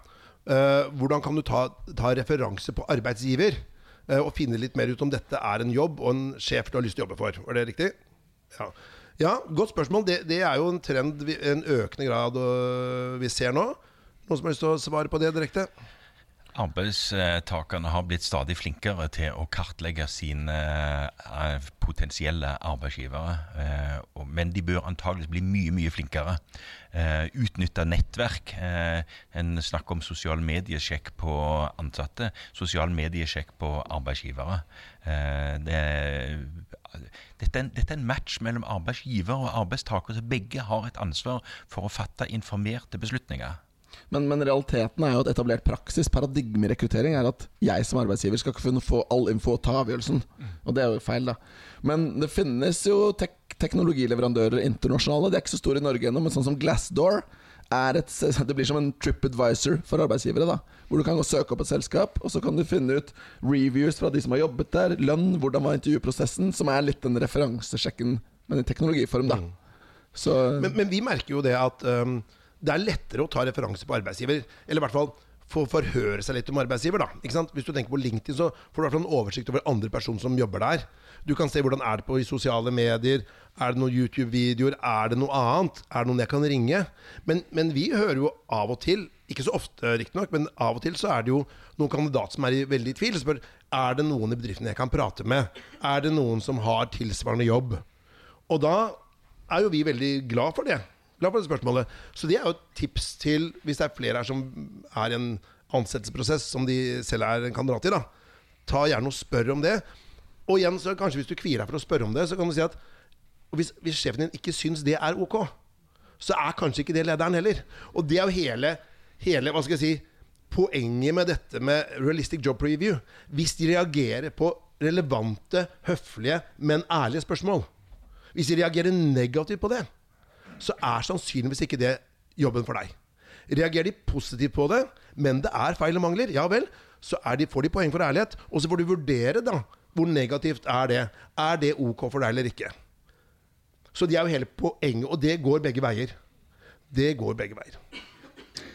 S1: eh, hvordan kan du ta, ta referanse på arbeidsgiver? eh, og finne litt mer ut om dette er en jobb og en sjef du har lyst til å jobbe for. Var det riktig? Ja, ja godt spørsmål. Det, det er jo en trend, en økende grad vi ser nå. Noen som har lyst til å svare på det direkte?
S3: Arbeidstakerne har blitt stadig flinkere til å kartlegge sine eh, potensielle arbeidsgivere. eh, Men de bør antageligvis bli mye, mye flinkere. Uh, Utnytte nettverk. Eh, en snakker om sosial mediesjekk på ansatte. Sosial mediesjekk på arbeidsgivere. Eh, det, dette, er en, dette er en match mellom arbeidsgiver og arbeidstaker, så begge har et ansvar for å fatte informerte beslutninger.
S2: Men, men realiteten er jo at etablert praksis, paradigmerekruttering, er at jeg som arbeidsgiver skal ikke få- få all info og ta avgjørelsen. Og det er jo feil, da. Men det finnes jo tek teknologileverandører internasjonale. De er ikke så store i Norge ennå, men sånn som Glassdoor er et, det blir som en TripAdvisor for arbeidsgivere. da Hvor du kan gå og søke opp et selskap, og så kan du finne ut reviews fra de som har jobbet der, lønn, hvordan var intervjuprosessen, som er litt den referansesjekken, men i teknologiform, da. Så
S1: Men, men vi merker jo det at øhm, det er lettere å ta referanse på arbeidsgiver. Eller i hvert fall få forhøre seg litt om arbeidsgiver. da? Hvis du tenker på LinkedIn, så får du i hvert fall en oversikt over andre personer som jobber der. Du kan se hvordan er det på i sosiale medier. Er det noen YouTube-videoer? Er det noe annet? Er det noen jeg kan ringe? Men, men vi hører jo av og til, ikke så ofte riktignok, men av og til så er det jo noen kandidat som er i veldig tvil. Spør er det noen i bedriften jeg kan prate med. Er det noen som har tilsvarende jobb? Og da er jo vi veldig glad for det. Glad på det spørsmålet. Så det er jo et tips til hvis det er flere her som er i en ansettelsesprosess som de selv er en kandidat i. da Ta gjerne og spør om det. Og igjen, så kanskje hvis du kvier deg for å spørre om det, så kan du si at hvis, hvis sjefen din ikke syns det er ok, så er kanskje ikke det lederen heller. Og det er jo hele, hele hva skal jeg si, poenget med dette med realistic job preview. Hvis de reagerer på relevante, høflige, men ærlige spørsmål. Hvis de reagerer negativt på det, så er sannsynligvis ikke det jobben for deg. Reagerer de positivt på det, men det er feil og mangler, ja vel, så de, får de poeng for ærlighet. Og så får du vurdere da, hvor negativt er det. Er det ok for deg eller ikke? Så det er jo hele poenget, og det går begge veier. Det går begge veier.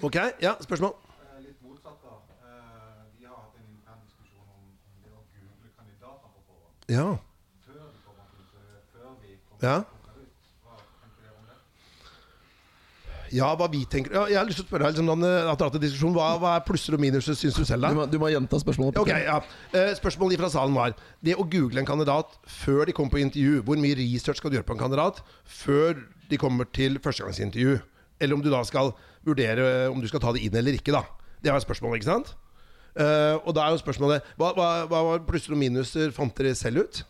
S1: Ok, ja, spørsmål?
S6: Eh, Litt motsatt, da. Eh, Vi har hatt en intern diskusjon om, det å google kandidater på forhånd.
S1: Ja.
S6: Før vi kommer til før vi kommer
S1: Ja.
S6: til å ut. Hva tenker dere om det?
S1: Ja, hva vi tenker ja, Jeg har lyst til å spørre deg, liksom, diskusjon. Hva, hva er plusser og minuser, syns du selv?
S2: du
S1: da?
S2: må, du må gjenta spørsmålet.
S1: Ok, ja. Eh, Spørsmålet fra salen var Det å google en kandidat før de kommer på intervju. Hvor mye research skal du gjøre på en kandidat før de kommer til førstegangsintervju? Eller om du da skal vurdere om du skal ta det inn eller ikke. da Det var spørsmålet, ikke sant? Eh, og da er jo spørsmålet Hva, hva, hva var plusser og minuser fant dere selv ut?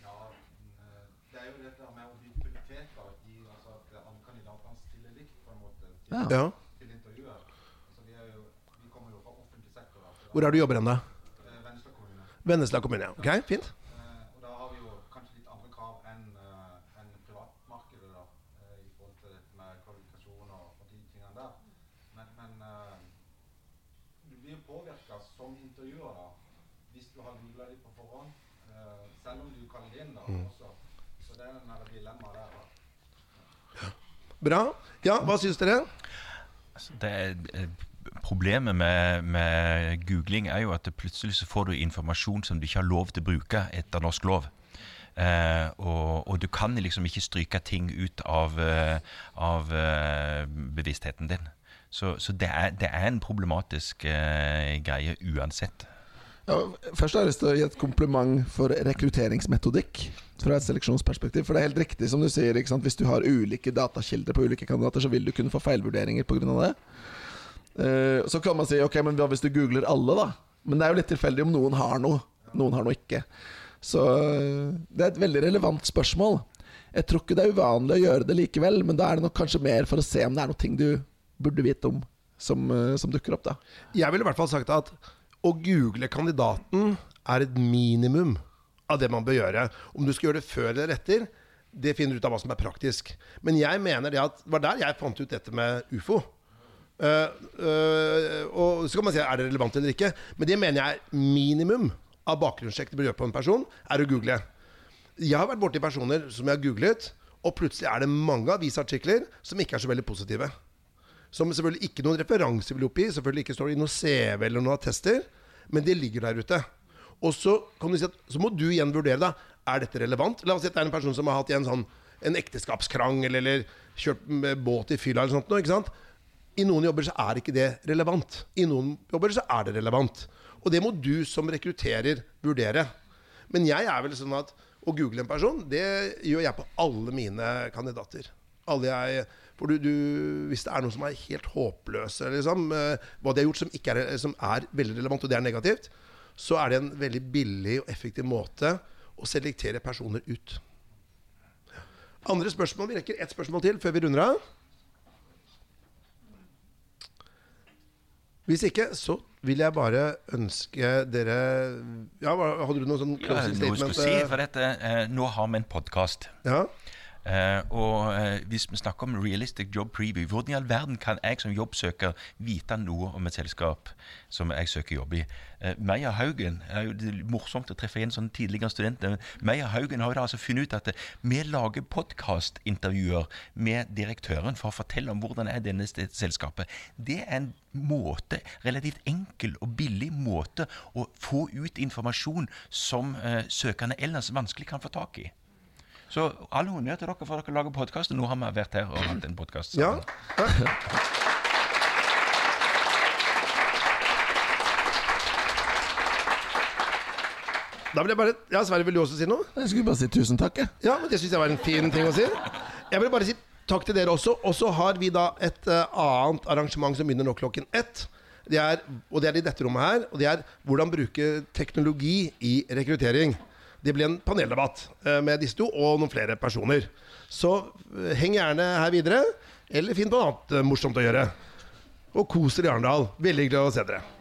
S6: Ja, men, eh, det er jo dette med audibilitet. da, at de-
S2: Ja.
S1: Ja.
S6: til intervjuer. Så vi, er jo, vi kommer jo fra offentlig sektor. Da, så
S1: Hvor er det du jobber hen, da?
S6: det Vennesla kommune.
S1: Vennesla kommune. ja. Ok, fint.
S6: Eh, og da har vi jo kanskje litt andre krav enn privatmarkedet da, i forhold til dette med kvalifikasjon og, de tingene der. Men, men eh, du blir påvirka som intervjuer da, hvis du har googla litt på forhånd, eh, selv om du kaller det inn da også. Så det er der dilemmaet der. da.
S1: Bra. Ja, hva syns dere?
S3: Altså, Det er, eh, problemet med, med googling er jo at plutselig så får du informasjon som du ikke har lov til å bruke etter norsk lov. Eh, og, og du kan liksom ikke stryke ting ut av, eh, av eh, bevisstheten din. Så, så det, er, det er en problematisk eh, greie uansett.
S2: Ja, først har jeg lyst til å gi et kompliment for rekrutteringsmetodikk fra et seleksjonsperspektiv. For det er helt riktig som du sier, hvis du har ulike datakilder på ulike kandidater, så vil du kunne få feilvurderinger pga. det. Eh, så kan man si ok, men hva hvis du googler alle, da? Men det er jo litt tilfeldig om noen har noe. Noen har noe ikke. Så eh, det er et veldig relevant spørsmål. Jeg tror ikke det er uvanlig å gjøre det likevel, men da er det nok kanskje mer for å se om det er noe ting du burde vite om, som, eh, som dukker opp, da.
S1: Jeg ville i hvert fall sagt at å google kandidaten er et minimum av det man bør gjøre. Om du skal gjøre det før eller etter, det finner du ut av hva som er praktisk. Men jeg mener det at det var der jeg fant ut dette med ufo. Uh, uh, og så kan man si er det relevant eller ikke, men det mener jeg er minimum av bakgrunnssjekk du bør gjøre på en person, er å google. Jeg har vært borti personer som jeg har googlet, og plutselig er det mange avisartikler som ikke er så veldig positive. Som selvfølgelig ikke noen referanse vil oppgi, selvfølgelig ikke står i noe CV eller noen attester, men det ligger der ute. Og så si at så må du igjen vurdere, da. Er dette relevant? La oss si at det er en person som har hatt en sånn en ekteskapskrangel eller kjørt båt i fylla eller sånt ikke sant? I noen jobber så er ikke det relevant. I noen jobber så er det relevant. Og det må du som rekrutterer vurdere. Men jeg er vel sånn at å google en person, det gjør jeg på alle mine kandidater. Alle jeg, for du, du, hvis det er noe som er helt håpløse, liksom, eh, hva de har gjort som, ikke er, som er veldig relevant, og det er negativt, så er det en veldig billig og effektiv måte å selektere personer ut. Andre spørsmål? Vi rekker ett spørsmål til før vi runder av. Hvis ikke, så vil jeg bare ønske dere Ja, hadde du noe sånn
S3: Ja,
S1: closing
S3: noe jeg skulle si, for dette, eh, nå har vi en podkast.
S1: Ja.
S3: Eh, og eh, hvis vi snakker om realistic job preview, hvordan i all verden kan jeg som jobbsøker vite noe om et selskap som jeg søker jobb i? Eh, Meyer Haugen er jo det er morsomt å treffe igjen sånn tidligere student. eh, Meyer Haugen har jo da altså funnet ut at vi lager podkastintervjuer med direktøren for å fortelle om hvordan er denne selskapet. Det er en måte, relativt enkel og billig måte å få ut informasjon som eh, søkerne ellers vanskelig kan få tak i. Så all honnør til dere for at dere lager podkast. Nå har vi vært her og hatt en podkast
S1: ja. Da vil jeg bare Ja, Sverre, vil du også si noe?
S2: Jeg skulle bare si tusen takk, jeg.
S1: Ja, men Det syns jeg var en fin ting å si. Jeg vil bare si takk til dere også. Og så har vi da et uh, annet arrangement som begynner nå klokken ett. Det er, og det er i dette rommet her. Og det er hvordan bruke teknologi i rekruttering. Det blir en paneldebatt eh, med disse to og noen flere personer. Så eh, heng gjerne her videre, eller finn på noe annet eh, morsomt å gjøre. Og kos dere i Arendal. Veldig hyggelig å se dere.